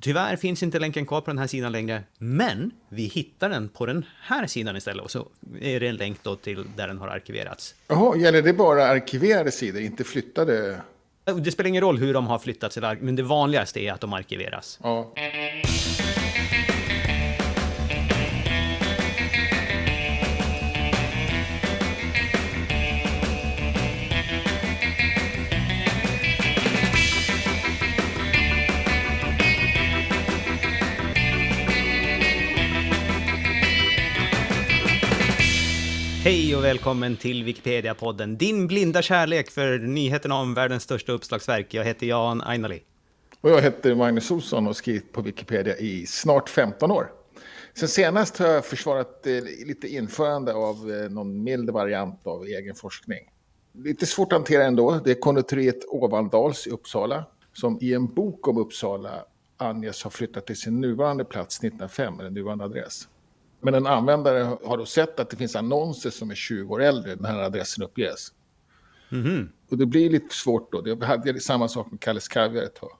Tyvärr finns inte länken kvar på den här sidan längre, men vi hittar den på den här sidan istället. Och så är det en länk då till där den har arkiverats. Jaha, gäller det bara arkiverade sidor, inte flyttade? Det spelar ingen roll hur de har flyttats, men det vanligaste är att de arkiveras. Ja. Hej och välkommen till Wikipedia-podden, din blinda kärlek för nyheterna om världens största uppslagsverk. Jag heter Jan Ainali. Och jag heter Magnus Olsson och har skrivit på Wikipedia i snart 15 år. Sen senast har jag försvarat eh, lite införande av eh, någon mild variant av egen forskning. Lite svårt att hantera ändå. Det är konditoriet Ovandals i Uppsala som i en bok om Uppsala anges ha flyttat till sin nuvarande plats 1905, eller nuvarande adress. Men en användare har då sett att det finns annonser som är 20 år äldre när här adressen uppges. Mhm. Och det blir lite svårt då. Det hade samma sak med Kalles Kaviar ett tag.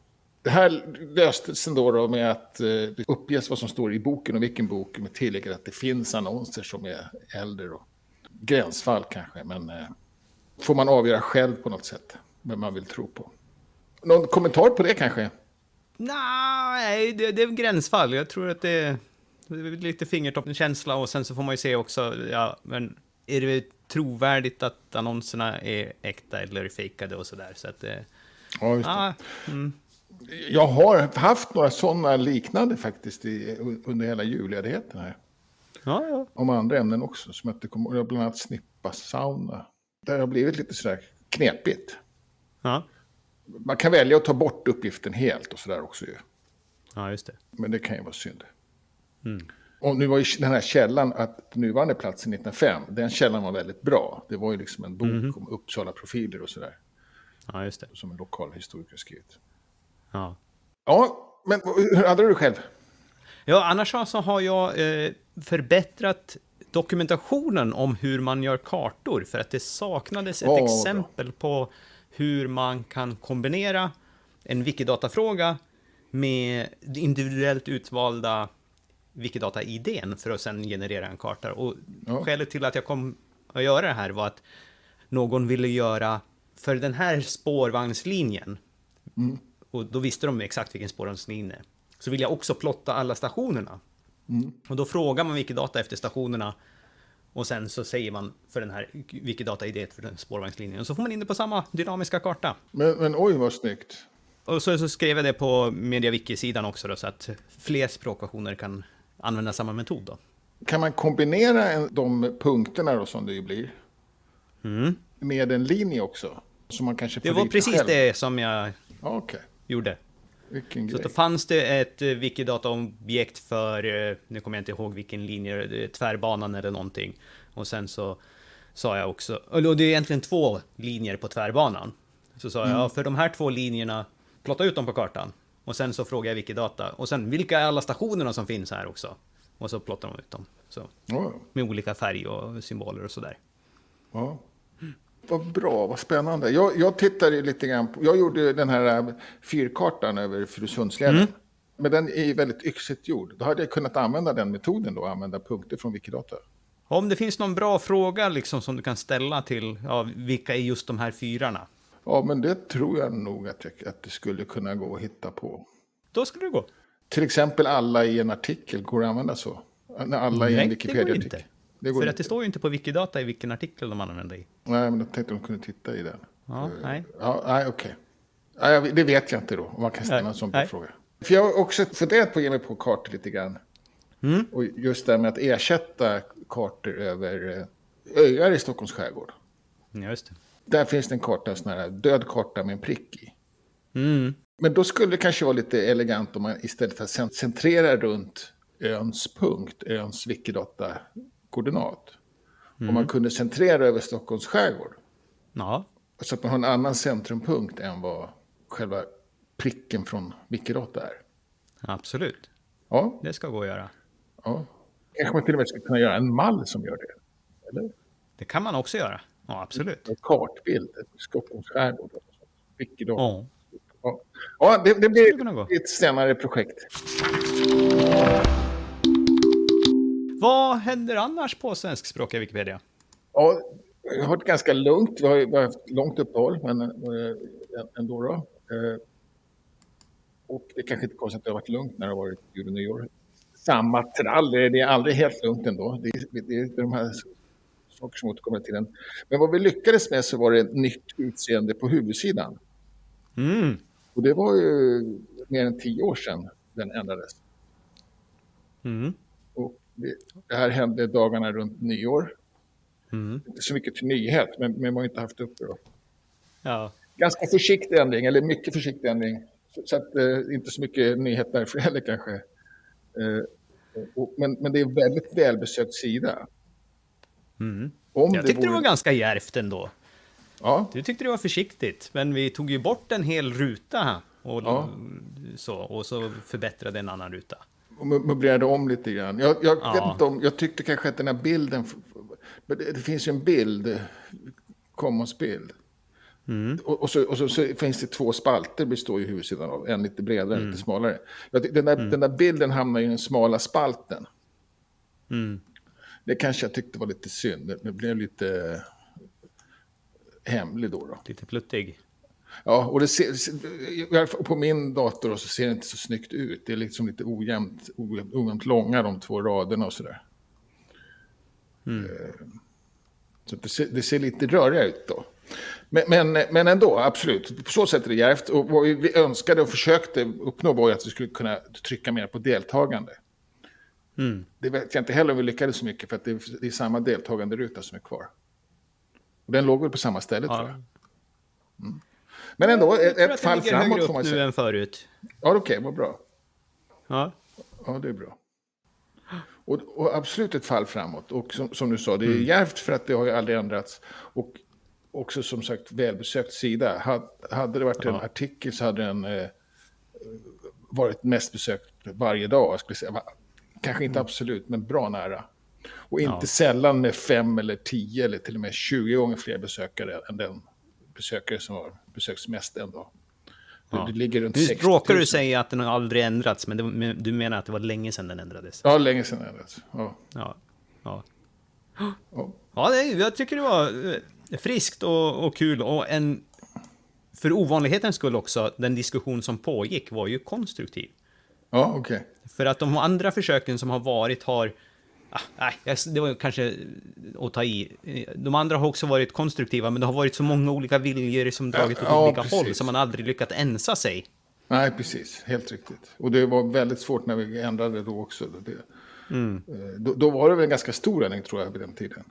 Det här löstes ändå då med att eh, det uppges vad som står i boken och vilken bok med tillägget att det finns annonser som är äldre. Då. Gränsfall kanske, men eh, får man avgöra själv på något sätt vem man vill tro på. Någon kommentar på det kanske? Nej, det, det är gränsfall. Jag tror att det lite fingertoppskänsla och sen så får man ju se också, ja, men är det trovärdigt att annonserna är äkta eller fejkade och sådär. Så att det... Ja, just det. Ah, mm. Jag har haft några sådana liknande faktiskt i, under hela julledigheten här. Ja, ja. Om andra ämnen också, som jag inte kommer. Bland annat snippa sauna. Det har blivit lite sådär knepigt. Ja, Man kan välja att ta bort uppgiften helt och sådär också ju. ja just det. Men det kan ju vara synd. Mm. Och nu var ju den här källan, att nuvarande platsen 1905, den källan var väldigt bra. Det var ju liksom en bok Mhm. om Uppsala-profiler och sådär. Ja, just det. Som en lokal historiker skrivit. Ja. Ja, men hur hade du själv? Ja, annars så har jag eh, förbättrat dokumentationen om hur man gör kartor, för att det saknades ett vad exempel på hur man kan kombinera en Wikidata-fråga med individuellt utvalda Wikidata-idén för att sen generera en karta. Och Ja. skälet till att jag kom att göra det här var att någon ville göra, för den här spårvagnslinjen, Mm. och då visste de exakt vilken spårvagnslinje, så vill jag också plotta alla stationerna. Mm. Och då frågar man Wikidata efter stationerna och sen så säger man för den här Wikidata-idén för den spårvagnslinjen. Och så får man in det på samma dynamiska karta. Men, men oj vad snyggt. Och så, så skrev jag det på MediaWiki-sidan också då, så att fler språkversioner kan använda samma metod då. Kan man kombinera de punkterna då som det ju blir Mm. med en linje också? Så man kanske Det var precis själv? det som jag Ja, Okej, gjorde. vilken Så grej. då fanns det ett eh, Wikidata-objekt för, eh, nu kommer jag inte ihåg vilken linje, eh, tvärbanan eller någonting. Och sen så sa jag också, och det är egentligen två linjer på tvärbanan. Så sa jag, ja, för de här två linjerna, plotta ut dem på kartan. Och sen så frågade jag Wikidata, och sen vilka är alla stationerna som finns här också? Och så plottar de ut dem. Så, Ja, med olika färg och symboler och sådär. ja. Vad bra, vad spännande. Jag, jag tittade lite grann på, jag gjorde den här äh, fyrkartan över Furusundsleden. Mm. Men den är ju väldigt yxigt gjord. Då hade jag kunnat använda den metoden då, använda punkter från Wikidata. Om det finns någon bra fråga liksom som du kan ställa till, ja, vilka är just de här fyrarna? Ja, men det tror jag nog att, jag, att det skulle kunna gå att hitta på. Då skulle det gå. Till exempel alla i en artikel, går det att använda så? Alla i Nej, en det går Wikipedia-artikel. Det går För inte. att det står ju inte på Wikidata i vilken artikel de använder i. Nej, men jag tänkte de kunde titta i den. Ja, Eh, nej. Ja, nej, okej. Jag- det vet jag inte då, om man kan ställa Nej, en sån nej. fråga. För jag har också funderat på att ge mig på kartor lite grann. Mm. Och just det här med att ersätta kartor över eh, öar i Stockholms skärgård. Ja, just det. Där finns det en karta, en sån här död karta med en prick i. Mm. Men då skulle det kanske vara lite elegant om man istället för att cent- centrera runt öns punkt, öns Wikidata-koordinat. Om man kunde centrera över Stockholms skärgård. Ja, Så att man har en annan centrumpunkt än vad själva pricken från Wikidata är. absolut. Ja, Det ska gå att göra. ja. Kanske man till och med skulle kunna göra en mall som gör det. Eller? Det kan man också göra. Ja, absolut. En kartbild, Stockholms skärgård. Wikidata. Ja. Ja, ja det, det blir ett senare projekt. Vad händer annars på svenskspråkiga Wikipedia? Ja, det har varit ganska lugnt. Vi har, vi har haft långt uppehåll, men äh, ändå. Då. Äh, och det kanske inte konstigt att det har varit lugnt när det har varit jul och nyår. Samma trall, det är aldrig helt lugnt ändå. Det är, det är de här saker som återkommer till den. Men vad vi lyckades med så var det ett nytt utseende på huvudsidan. Mm. Och det var ju mer än tio år sedan den ändrades. Mm. Och det, det, här hände dagarna runt nyår. Mm. Inte så mycket till nyhet, men, men man har inte haft upp det då. Ja. Ganska försiktig ändring, eller mycket försiktig ändring. Så, så att, eh, inte så mycket nyhet därför heller kanske. Eh, och, men, men det är en väldigt välbesökt sida. Mm. Om jag det tyckte vore... det var ganska järvt ändå. Ja. Du tyckte det var försiktigt, men vi tog ju bort en hel ruta och, ja. så, och så förbättrade en annan ruta. Och möblerade om lite grann. Jag, jag, ja. vet inte om, jag tyckte kanske att den här bilden, det finns ju en bild, Commons-bild. Mm. Och, och, så, och så, så, finns det två spalter består ju huvudsidan av, en lite bredare, mm. lite smalare. Den där, mm. den där bilden hamnar i den smala spalten. Mm. Det kanske jag tyckte var lite synd. Det blev lite hemlig då. då. Lite pluttig. Ja, och det ser, på min dator så ser det inte så snyggt ut. Det är liksom lite ojämnt, ojämnt långa de två raderna och sådär. Mm. Eh, så det ser, det ser, lite rörigare ut då. Men, men, men ändå, absolut. På så sätt är det djärvt. Och vad vi önskade och försökte uppnå var att vi skulle kunna trycka mer på deltagande. Mm. Det vet jag inte heller om vi lyckades så mycket för att det är, det är samma deltagande ruta som är kvar. Och den låg väl på samma ställe ja. tror jag. Mm. Men ändå, ett, ett fall framåt får man säga. nu än förut. Ja, okej, okay, vad bra. Ja. Ja, det är bra. Och, och, absolut ett fall framåt. Och som, som du sa, det är mm. järvt för att det har ju aldrig ändrats. Och också som sagt välbesökt sida. Had, hade det varit ja. en artikel så hade den eh, varit mest besökt varje dag. Jag skulle säga. Kanske inte mm. absolut, men bra nära. Och inte ja. sällan med fem eller tio eller till och med 20 gånger fler besökare än den besökare som har besökts mest en dag. Ja. Det ligger runt nu råkar du säga att den har aldrig ändrats, men det, du menar att det var länge sedan den ändrades? Ja, länge sedan den ändrades. Ja. Ja, ja. ja. ja det, jag tycker det var eh, friskt och, och kul och en... För ovanlighetens skull också, den diskussion som pågick var ju konstruktiv. Ja, okej. Okay. För att de andra försöken som har varit har Ah, nej, det var kanske att ta i. De andra har också varit konstruktiva, men det har varit så många olika viljor som dragit åt ja, olika precis. håll, så man aldrig lyckats ensa sig. Nej, precis. Helt riktigt. Och det var väldigt svårt när vi ändrade då också. Det, mm. Eh, då, då, var det väl en ganska stor ändring, tror jag, vid den tiden.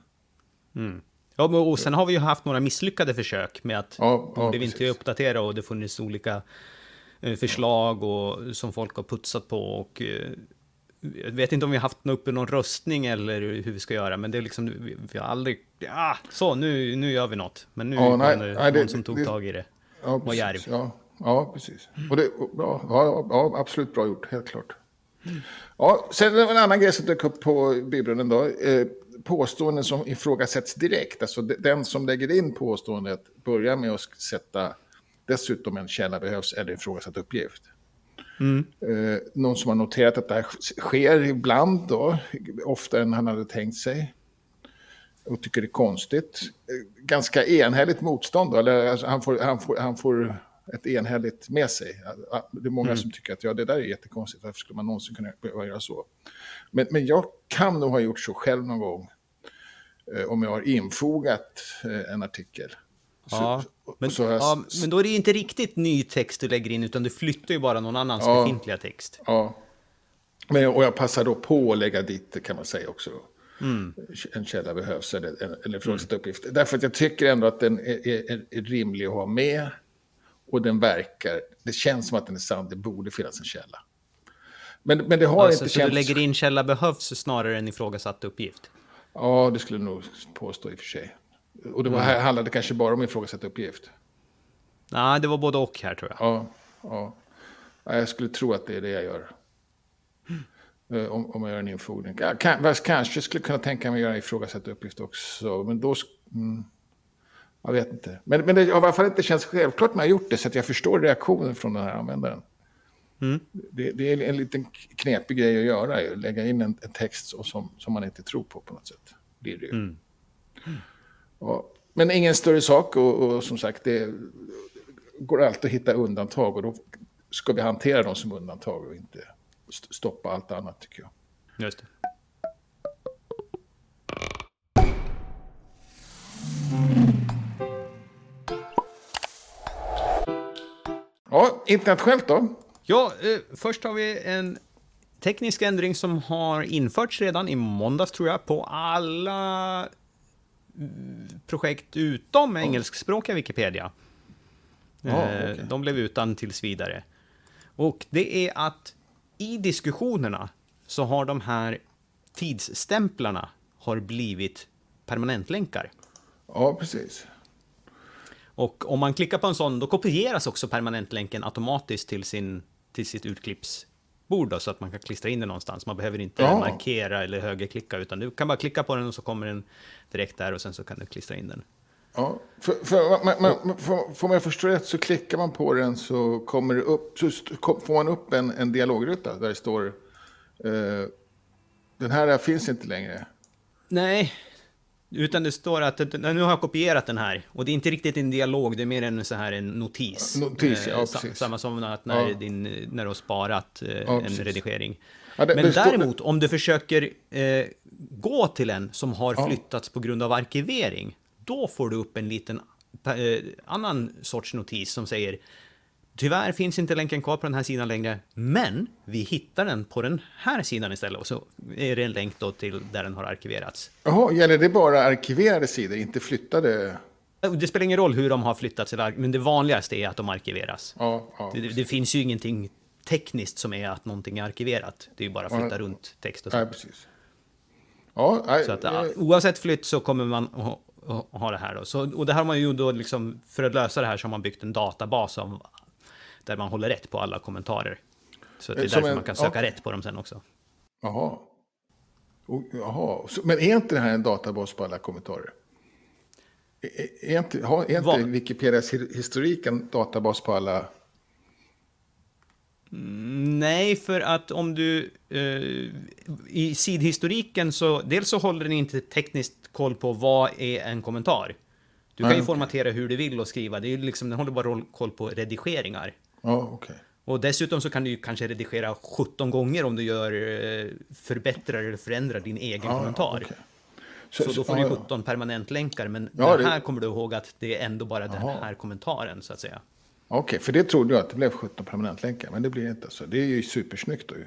Mm. Ja, och sen har vi ju haft några misslyckade försök med att ja, ja, borde vi inte uppdatera och det funnits olika förslag och, som folk har putsat på och eh, jag vet inte om vi har haft uppe någon röstning eller hur vi ska göra, men det är liksom, vi, vi har aldrig, ja, så nu, nu gör vi något. Men nu ja, nej, det nej, någon som tog det, tag i det. Ja, var järv. Ja, ja, precis. Och det, ja, ja, absolut bra gjort, helt klart. Ja, sen en annan grej som dök upp på Bibeln då. Eh, påståenden som ifrågasätts direkt. Alltså den som lägger in påståendet börjar med att sätta dessutom en källa behövs eller ifrågasatt uppgift. Mm. Eh, någon som har noterat att det här sker ibland då, oftare än han hade tänkt sig. Och tycker det är konstigt. Eh, ganska enhälligt motstånd då, eller alltså, han, får, han, får, han får ett enhälligt med sig. Det är många mm. som tycker att ja, det där är jättekonstigt, varför skulle man någonsin kunna behöva göra så? Men, men jag kan nog ha gjort så själv någon gång, eh, om jag har infogat eh, en artikel. Ja, men, jag... ja, men då är det inte riktigt ny text du lägger in, utan du flyttar ju bara någon annans ja, befintliga text. Ja, men, och jag passar då på att lägga dit, kan man säga också. Mm. En källa behövs, eller, eller frågasatt mm. uppgift. Därför att jag tycker ändå att den är, är, är, rimlig att ha med. Och den verkar, det känns som att den är sann, det borde finnas en källa. Men, men det har alltså, inte så känts... Så du lägger in källa behövs snarare än ifrågasatt uppgift? Ja, det skulle jag nog påstå i och för sig. Och det var, här handlade kanske bara om ifrågasatt uppgift. Nej, det var både och här tror jag. Ja, ja. Jag skulle tro att det är det jag gör. Mm. Om, om jag gör en infordring. Kan, kanske skulle kunna tänka mig att göra ifrågasatt uppgift också. Men då... Mm, Jag vet inte. Men, men det har i alla fall inte känts självklart när jag gjort det, så att jag förstår reaktionen från den här användaren. Mm. Det, det, är en liten knepig grej att göra, lägga in en, en text som, som man inte tror på på något sätt. Blir det ju. Ja, men ingen större sak och, och, som sagt, det går alltid att hitta undantag och då ska vi hantera dem som undantag och inte stoppa allt annat tycker jag. Just det. Ja, internationellt då? Ja, eh, först har vi en teknisk ändring som har införts redan i måndags tror jag på alla projekt utom engelskspråkiga Wikipedia. Oh, okay. De blev utan tills vidare. Och det är att i diskussionerna så har de här tidsstämplarna har blivit permanentlänkar. Ja, precis. Och om man klickar på en sån, då kopieras också permanentlänken automatiskt till, sin, till sitt utklippsbord då, så att man kan klistra in den någonstans. Man behöver inte ja. markera eller högerklicka, utan du kan bara klicka på den och så kommer den direkt där och sen så kan du klistra in den. Ja, för, för, man, man, för, får man förstå rätt så klickar man på den så kommer det upp, så får man upp en, en dialogruta där det står uh, den här finns inte längre. Nej, utan det står att nu har jag kopierat den här. Och det är inte riktigt en dialog, det är mer en, så här, en notis. Notis, ja, eh, precis. Samma som att när, ja. din, när du har sparat eh, ja, en precis. redigering. Ja, det, Men det däremot, står... om du försöker eh, gå till en som har flyttats på grund av arkivering, då får du upp en liten eh, annan sorts notis som säger Tyvärr finns inte länken kvar på den här sidan längre, men vi hittar den på den här sidan istället. Och så är det en länk då till där den har arkiverats. Jaha, gäller det bara arkiverade sidor, inte flyttade? Det spelar ingen roll hur de har flyttats, men det vanligaste är att de arkiveras. Ja, ja, det, det, finns ju ingenting tekniskt som är att någonting är arkiverat. Det är ju bara att flytta ja, runt text och så. Ja, precis. Ja, nej, så att, oavsett flytt så kommer man att ha det här. Då. Så, och det här har man ju då liksom, för att lösa det här så har man byggt en databas av där man håller rätt på alla kommentarer. Så det är Som därför en, man kan söka ja. rätt på dem sen också. Jaha. Jaha. Men är inte det här en databas på alla kommentarer? Är, är inte, har, är inte Wikipedias historik en databas på alla? Mm, nej, för att om du... Eh, I sidhistoriken så... Dels så håller den inte tekniskt koll på vad är en kommentar. Du kan ju formatera hur du vill och skriva. Det är liksom, den håller bara koll på redigeringar. Ja, okay. Och dessutom så kan du kanske redigera 17 gånger om du gör eh, förbättrar eller förändrar din egen ja, kommentar. Okay. Så, så, då får du 17 permanentlänkar, men ja, det här kommer du ihåg att det är ändå bara den här kommentaren så att säga. Okej, okay, för det trodde jag att det blev 17 permanentlänkar, men det blir inte så. Det är ju supersnyggt då ju.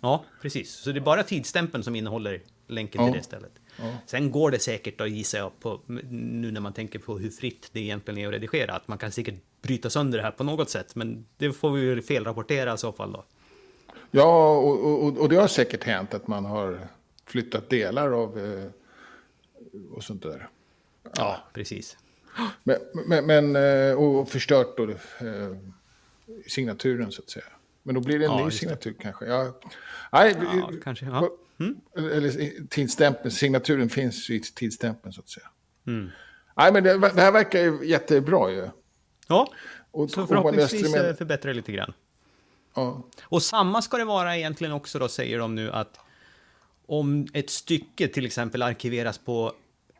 Ja, precis. Så det är bara tidstämpeln som innehåller länken ja. till det stället. Ja. Sen går det säkert, då gissar jag, på, nu när man tänker på hur fritt det egentligen är att redigera, att man kan säkert bryta sönder det här på något sätt, men det får vi ju felrapportera i så fall då. Ja, och, och, och, det har säkert hänt att man har flyttat delar av eh, och sånt där. Ja, ja precis. Men, men, men, eh, och förstört då eh, signaturen så att säga. Men då blir det en ja, ny signatur det. kanske. Ja, nej, ja, kanske. Ja. Mm. Eller tidsstämpeln, signaturen finns i tidsstämpeln så att säga. Mm. Nej, men det, det, här verkar ju jättebra ju. Ja, och, så förhoppningsvis med... förbättrar det lite grann. Ja. Och samma ska det vara egentligen också då, säger de nu, att om ett stycke till exempel arkiveras på,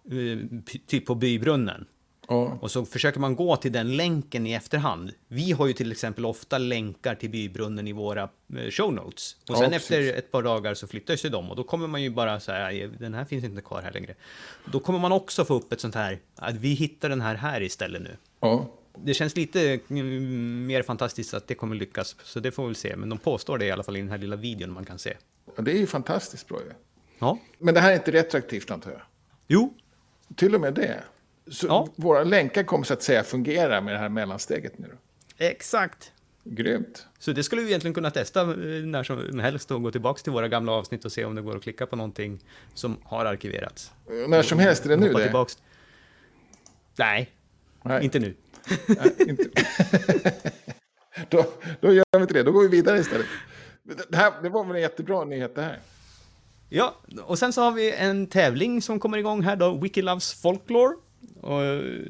eh, typ på bybrunnen, Ja. Och så försöker man gå till den länken i efterhand. Vi har ju till exempel ofta länkar till bybrunnen i våra eh, show notes. Och sen ja, efter ett par dagar så flyttas ju de och då kommer man ju bara så här, den här finns inte kvar här längre. Då kommer man också få upp ett sånt här, att vi hittar den här här istället nu. Ja. Det känns lite mm, mer fantastiskt att det kommer lyckas, så det får vi väl se. Men de påstår det i alla fall i den här lilla videon man kan se. Ja, det är ju fantastiskt bra ju. Ja. Men det här är inte retroaktivt antar jag? Jo. Till och med det? Så ja. våra länkar kommer så att säga fungera med det här mellansteget nu? Exakt. Grymt. Så det skulle vi egentligen kunna testa eh, när som helst och gå tillbaka till våra gamla avsnitt och se om det går att klicka på någonting som har arkiverats. När som helst, är det nu det? Tillbaks. Nej, Nej, inte nu. Nej, inte. då, då gör vi inte det, då går vi vidare istället. Det, här, det var väl en jättebra nyhet det här. Ja, och sen så har vi en tävling som kommer igång här då, Wiki Loves Folklore. Och,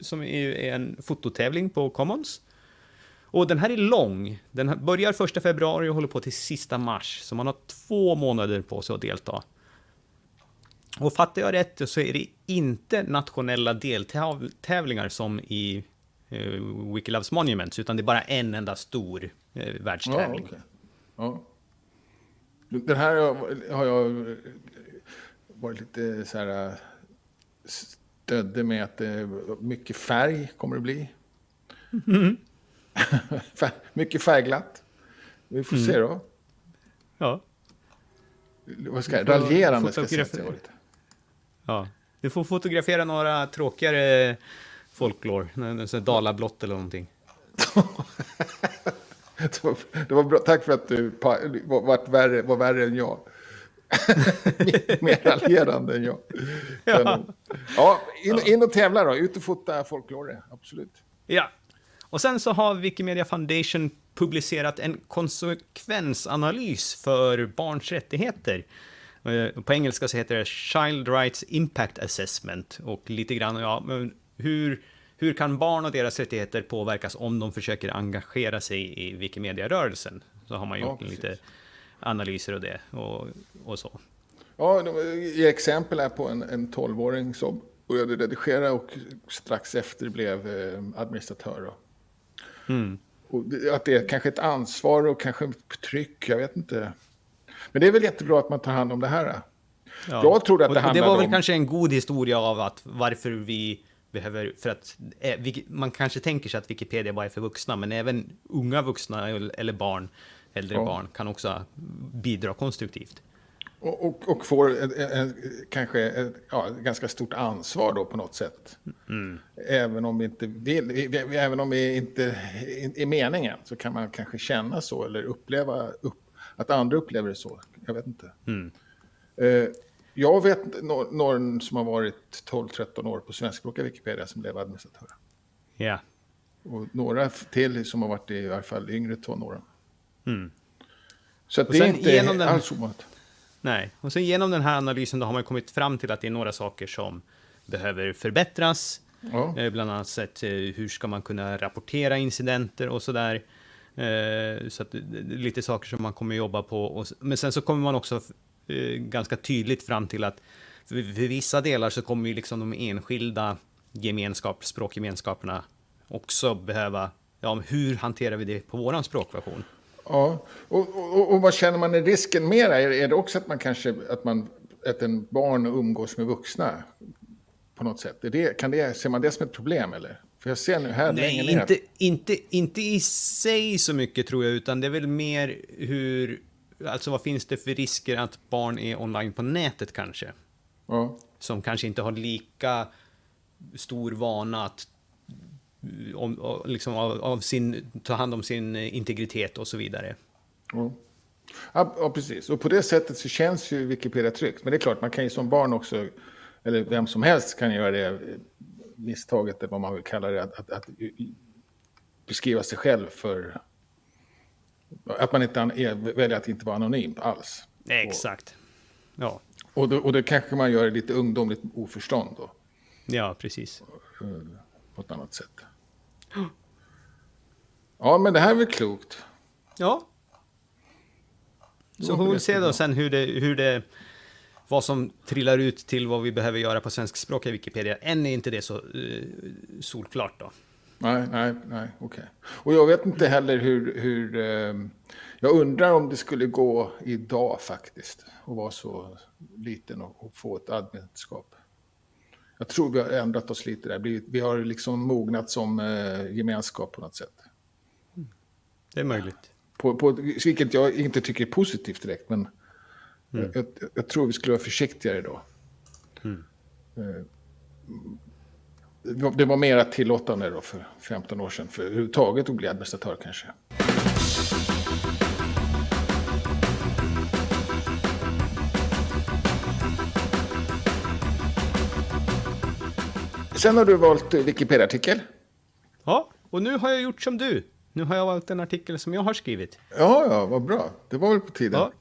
som är en fototävling på Commons. Och den här är lång. Den börjar första februari och håller på till sista mars. Så man har två månader på sig att delta. Och fattar jag rätt så är det inte nationella deltävlingar som i eh, Wikiloves Monuments, utan det är bara en enda stor eh, världstävling. Ja, okay. ja. Den här har jag varit lite så här stödde med att det mycket färg kommer det bli. Mm. mycket färgglatt. Vi får mm. se då. Ja. Vad ska jag, raljerande ska jag säga. Ja. Du får fotografera några tråkigare folklore, dalablott eller någonting. det var bra. Tack för att du var värre, var värre än jag. Mer raljerande än jag. Ja, ja in, in och tävla då. Ut och fota folklore. Absolut. Ja. Och sen så har Wikimedia Foundation publicerat en konsekvensanalys för barns rättigheter. Eh, på engelska så heter det Child Rights Impact Assessment. Och lite grann, ja, men hur, hur kan barn och deras rättigheter påverkas om de försöker engagera sig i Wikimedia-rörelsen? Så har man gjort ja, lite analyser och det och, och så. Ja, ge exempel är på en, en 12-åring som började redigera och strax efter blev eh, administratör. Mm. Och att det är kanske ett ansvar och kanske ett tryck, jag vet inte. Men det är väl jättebra att man tar hand om det här. Ja. Jag trodde att det handlade om... Det var väl om... kanske en god historia av att varför vi behöver, för att eh, man kanske tänker sig att Wikipedia bara är för vuxna, men även unga vuxna eller barn, äldre ja. barn, kan också bidra konstruktivt. Och, och, och får ett, ett, kanske ett ja, ganska stort ansvar då på något sätt. Mm. Även om vi inte vill, även om vi inte är meningen så kan man kanske känna så eller uppleva upp, att andra upplever det så. Jag vet inte. Mm. Eh, jag vet någon som har varit 12-13 år på svenskspråkiga Wikipedia som blev administratör. Ja. Och några till som har varit i alla fall yngre tonåren. Mm. Så det är inte den... alls ovanligt. Nej, och sen genom den här analysen då har man kommit fram till att det är några saker som behöver förbättras. Ja. Eh, bland annat sett eh, hur ska man kunna rapportera incidenter och sådär. Eh, så att lite saker som man kommer jobba på. Men sen så kommer man också eh, ganska tydligt fram till att för vissa delar så kommer ju liksom de enskilda gemenskap, språkgemenskaperna också behöva, ja, hur hanterar vi det på våran språkversion? Ja, och, och, och, vad känner man är risken mera? Är, är det också att man kanske, att man, att en barn umgås med vuxna på något sätt? Är det, kan det, ser man det som ett problem eller? För jag ser nu här Nej, inte, inte, inte i sig så mycket tror jag, utan det är väl mer hur, alltså vad finns det för risker att barn är online på nätet kanske? Ja. Som kanske inte har lika stor vana att om, liksom av, av, sin, ta hand om sin integritet och så vidare. Ja, ja, precis. Och på det sättet så känns ju Wikipedia tryggt. Men det är klart, man kan ju som barn också, eller vem som helst kan göra det misstaget, vad man vill kalla det, att, att, att beskriva sig själv för... Att man inte är, väljer att inte vara anonym alls. Exakt. Ja. Och, då, och det kanske man gör lite ungdomligt oförstånd då. Ja, precis. På ett annat sätt. Ja, men det här är väl klokt. Ja. Så får vi se då sen hur det, hur det, vad som trillar ut till vad vi behöver göra på svenskspråkiga Wikipedia. Än är inte det så uh, solklart då. Nej, nej, nej, okej. Okay. Och jag vet inte heller hur, hur uh, jag undrar om det skulle gå idag faktiskt. Och vara så liten och, och få ett adminskap. Jag tror vi har ändrat oss lite där. Vi har liksom mognat som uh, gemenskap på något sätt. Det är möjligt. På, på, vilket jag inte tycker är positivt direkt, men mm. jag, jag, tror vi skulle vara försiktigare då. Mm. Uh, det var mera tillåtande då för 15 år sedan, för överhuvudtaget att bli administratör kanske. Sen har du valt Wikipedia-artikel. Ja, och nu har jag gjort som du. Nu har jag valt en artikel som jag har skrivit. Ja, ja, vad bra. Det var väl på tiden. Ja.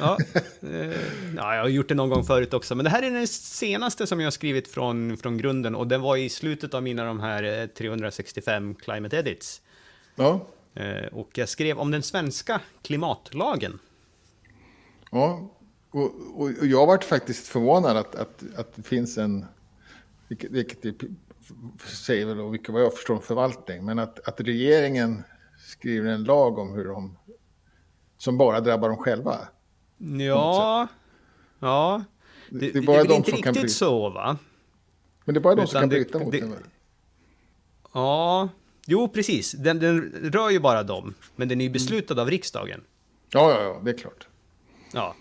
Ja, eh, ja, jag har gjort det någon gång förut också, men det här är den senaste som jag har skrivit från, från grunden och den var i slutet av mina de här 365 eh, climate edits. Ja. Eh, och jag skrev om den svenska klimatlagen. Ja, och, och, och jag varit faktiskt förvånad att, att, att det finns en, vilket, vilket det säger väl, och vilket vad jag förstår, förvaltning, men att, att regeringen skriver en lag om hur de, som bara drabbar dem själva. Ja, ja. Det, det, är, bara det är de inte riktigt bli... så va? Men det är bara de Utan som kan det- bryta mot det- den. väl? Ja, jo precis. Den, den rör ju bara dem, men den är ju beslutad av riksdagen. Ja, ja, ja, det är klart. Ja.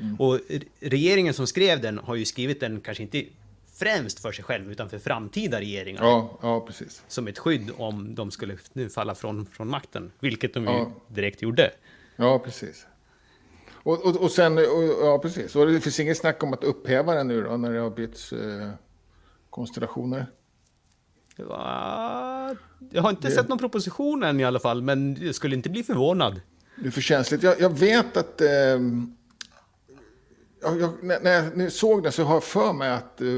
Mm. Och re- regeringen som skrev den har ju skrivit den kanske inte främst för sig själv, utan för framtida regeringar. Ja, ja, precis. Som ett skydd om de skulle nu falla från, från makten, vilket de ju Ja. direkt gjorde. Ja, precis. Och, och, och sen, och, ja precis. Och det finns inget snack om att upphäva den nu då, när det har bytts eh, konstellationer. Va? Jag har inte Det- sett någon proposition än i alla fall, men jag skulle inte bli förvånad. Det är för känsligt. Jag, jag vet att... ehm, jag, jag, när jag nu såg den så har jag för mig att eh,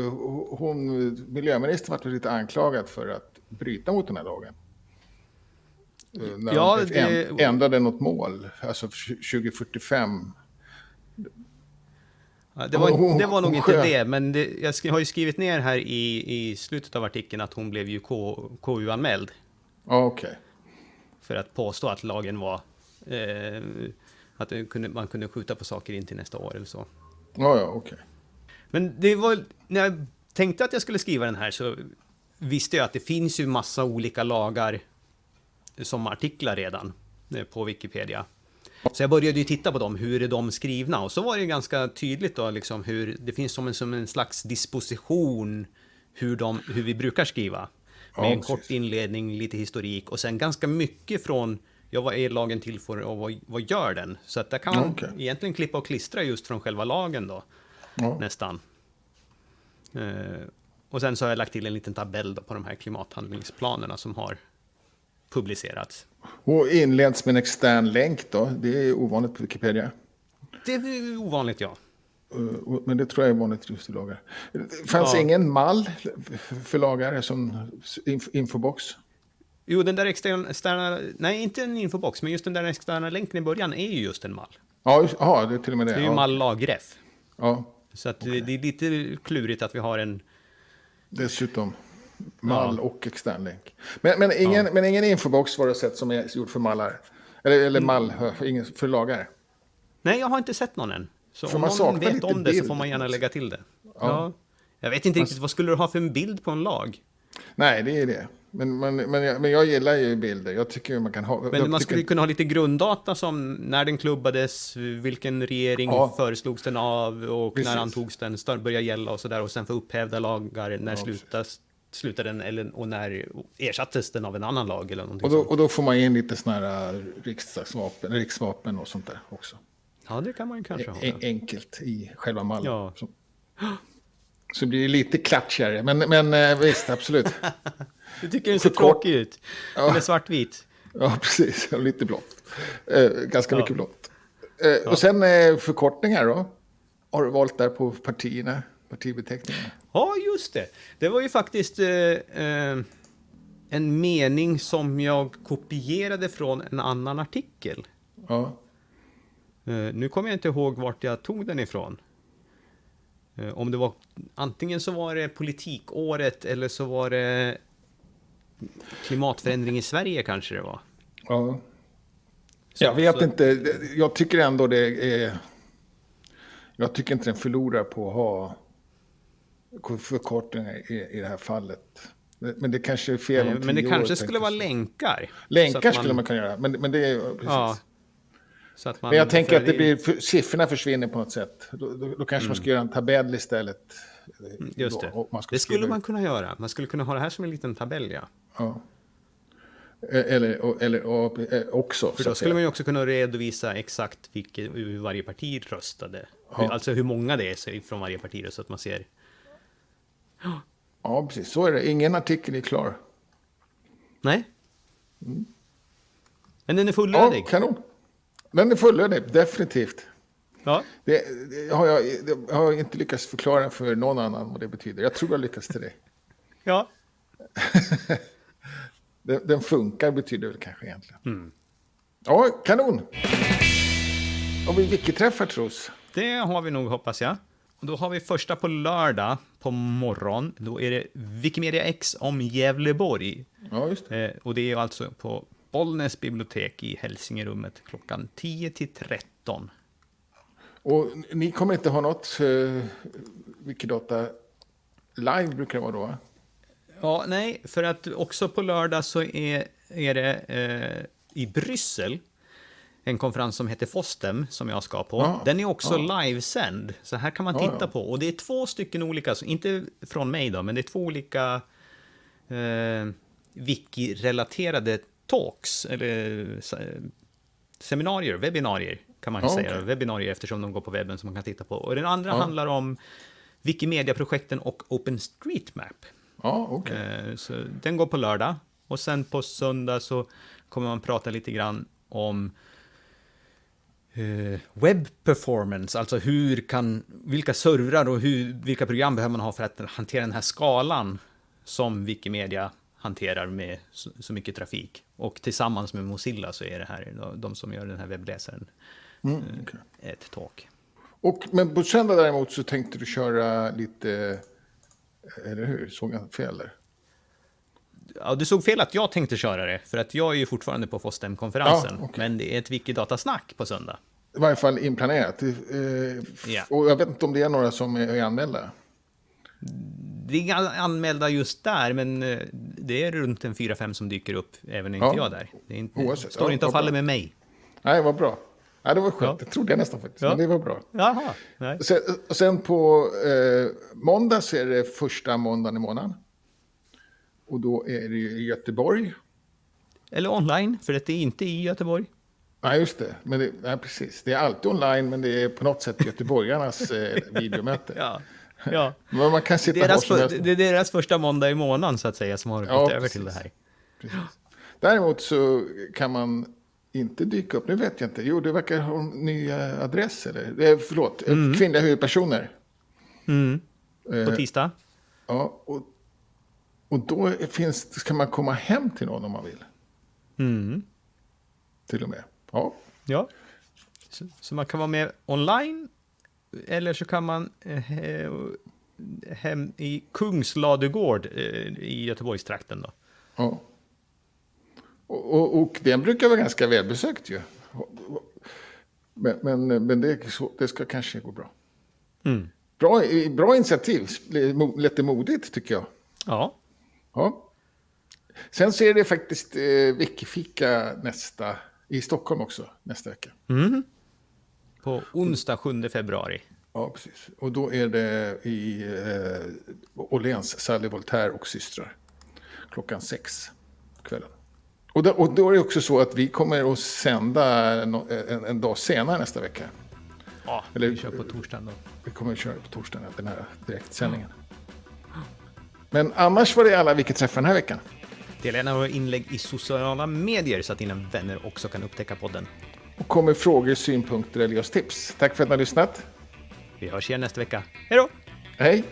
hon, miljöministern varit lite anklagad för att bryta mot den här lagen. Eh, När Ja, hon det- änd- ändrade något mål, alltså 2045. Ja, Det var, det var nog inte det, men det, jag har ju skrivit ner här i, i slutet av artikeln att hon blev ju KU-anmäld okej. för att påstå att lagen var... Eh, att kunde, man kunde skjuta på saker in till nästa år eller så. Ja, ja, okej. Men det var, när jag tänkte att jag skulle skriva den här så visste jag att det finns ju massa olika lagar som artiklar redan eh, på Wikipedia. Så jag började ju titta på dem, hur är de skrivna? Och så var det ju ganska tydligt då liksom hur det finns som en, som en slags disposition hur, de, hur vi brukar skriva. Ja, Med en precis. kort inledning, lite historik och sen ganska mycket från ja, vad är lagen till för och vad, vad gör den? Så att där kan man Ja, okej. egentligen klippa och klistra just från själva lagen då Ja. nästan. Eh, och sen så har jag lagt till en liten tabell på de här klimathandlingsplanerna som har publicerats. Och inleds med en extern länk då. Det är ovanligt på Wikipedia. Det är ovanligt ja. Och- Men det tror jag är vanligt just i lagar. Det fanns Ja. ingen mall för lagar som inf- infobox? Jo, den där externa, nej inte en infobox, men just den där externa länken i början är ju just en mall. Ja, just- ja, det är till och med det. Det är ju ja. mall lagref. Ja, Så att det, det är lite klurigt att vi har en... dessutom mall och extern länk. Men, men, ingen, men ingen infobox var det sett som är gjord för mallar? Eller, Mm. eller mall, för, ingen, för lagar? Nej, jag har inte sett någon än. Så För om man någon vet om det så får man gärna lägga till det. Ja. Jag vet inte riktigt, vad skulle du ha för en bild på en lag? Nej, det är det. Men, men, men, jag, men jag gillar ju bilder. Jag tycker man kan ha... Men man tycker- skulle kunna ha lite grunddata som när den klubbades, vilken regering Ja. föreslogs den av och Precis. när antogs den, började gälla och sådär och sen få upphävda lagar, när Ja, slutas, slutade den eller, och när ersattes den av en annan lag eller Och då, sånt. och då får man in lite sådana här äh, riksdagsvapen, riksvapen och sånt där också. Ja, det kan man ju kanske ha. En, enkelt i själva mallen. Ja. Så, så blir det lite klatschigare. Men, men eh, visst, absolut. Du tycker den ser tråkig ut. Ja. Är svartvit. Ja, precis. Och Lite blått. Eh, ganska Ja. mycket blått. Eh, Och sen eh, förkortningar då? Har du valt där på partierna? Partibeteckningarna? Ja, just det. Det var ju faktiskt eh, eh, en mening som jag kopierade från en annan artikel. Ja. Eh, nu kommer jag inte ihåg vart jag tog den ifrån. Eh, om det var antingen så var det politikåret eller så var det klimatförändring i Sverige kanske det var. ja. Så- Jag vet så- inte. Jag tycker ändå det är... Jag tycker inte den förlorar på att ha förkortningar i, i det här fallet. Men det kanske är fel om men det kanske år, skulle vara länkar. Länkar att skulle man kunna göra, men, men det är precis. Ja. Så att man, Men jag tänker att det blir, för, siffrorna försvinner på något sätt. Då, då, då kanske man ska göra en tabell istället. Mm. Just Då, det. man ska Det skulle man kunna göra. Man skulle kunna ha det här som en liten tabell, ja. Ja. Eh, Eller, eller och, eh, också. För då skulle man ju också kunna redovisa exakt vilket, hur varje parti röstade. Ja. Alltså hur många det är från varje parti, då, så att man ser. Ja, precis. Så är det. Ingen artikel är klar. Nej. Men den är Ja, fullödig. kanon. Den är fullödig, definitivt. Ja. Det, det, har jag, det har jag inte lyckats förklara för någon annan vad det betyder. Jag tror jag lyckats till dig. Ja. Den, den funkar betyder väl kanske egentligen. Ja, kanon. Har vi wiki-träffar tros? Det har vi nog, hoppas jag. Och då har vi första på lördag på morgon. Då är det Wikimedia X om Gävleborg. Ja, just det. Eh, och det är alltså på Bollnäs bibliotek i Hälsingerummet klockan 10 till 13. Och ni kommer inte ha något uh, Wikidata live brukar det vara då? Ja, nej, för att också på lördag så är, är det eh, i Bryssel en konferens som heter FOSDEM som jag ska på. Ja, Den är också ja. livesänd, så här kan man titta ja. på. Och det är två stycken olika, inte från mig då, men det är två olika eh, wiki-relaterade talks, eller se- seminarier, webbinarier kan man säga. okej. Webbinarier eftersom de går på webben som man kan titta på. Och den andra handlar om Wikimedia-projekten och OpenStreetMap. Ja, okej. Eh, Så den går på lördag. Och sen på söndag så kommer man prata lite grann om eh, web performance, alltså hur kan, vilka servrar och hur, vilka program behöver man ha för att hantera den här skalan som Wikimedia hanterar med så, mycket trafik. Och tillsammans med Mozilla så är det här de som gör den här webbläsaren Mm, okej. ett talk. Och, men på söndag däremot så tänkte du köra lite, eller hur? Såg jag fel där? Ja, du såg fel att jag tänkte köra det, för att jag är ju fortfarande på FOSDEM-konferensen. Ja, okej. Men det är ett Wikidatasnack på söndag. I varje fall inplanerat. Eh, Ja. Och jag vet inte om det är några som är anmälda. Det är inga anmälda just där, men eh, det är runt en 4-5 som dyker upp, även inte Ja. jag där. Det inte, Oavsett. står inte och faller med mig. Nej, vad bra. Ja, det var skönt. Ja. Det trodde jag nästan faktiskt. Ja. Men det var bra. Jaha, nej. Sen, sen på eh, måndag så är det första måndagen i månaden. Och då är det i Göteborg. Eller online, för det är inte i Göteborg. Nej, just det. Men det, nej, precis. Det är alltid online, men det är på något sätt göteborgarnas eh, videomöte. Ja, ja. Men man kan sitta Deras, för, det är deras första måndag i månaden, så att säga, som har Ja, gått över precis. till det här. Precis. Däremot så kan man inte dyka upp. Nu vet jag inte. Jo, det verkar ha en ny adress. Eller? Eh, förlåt, mm. kvinnliga huvudpersoner. Mm. På Eh, tisdag. ja, och, och då finns, ska man komma hem till någon om man vill. Mm. Till och med. Ja, Ja. Så, så man kan vara med online, eller så kan man eh, hem i Kungsladugård eh, i Göteborgstrakten då. ja. Och, och, och den brukar vara ganska välbesökt ju. Men, men, men det, så, det ska kanske gå bra. Mm. Bra, bra initiativ. Lite modigt tycker jag. Ja. Ja. Sen så är det faktiskt eh, Wikifika nästa, i Stockholm också, nästa vecka. Mm. På onsdag 7 februari. Ja, precis. Och då är det i eh, Åhléns, Sally Voltaire och systrar. Klockan sex på kvällen. Och då, och då är det också så att vi kommer att sända no, en, en dag senare nästa vecka. Ja, Eller- vi kör på torsdagen då. Vi kommer att köra på torsdagen, den här direktsändningen. Men annars var det alla vilket träffar den här veckan. Dela gärna våra inlägg i sociala medier så att dina vänner också kan upptäcka podden. Och kommer frågor, synpunkter eller just tips. Tack för att ni har lyssnat. Vi hörs igen nästa vecka. Hej då! Hej!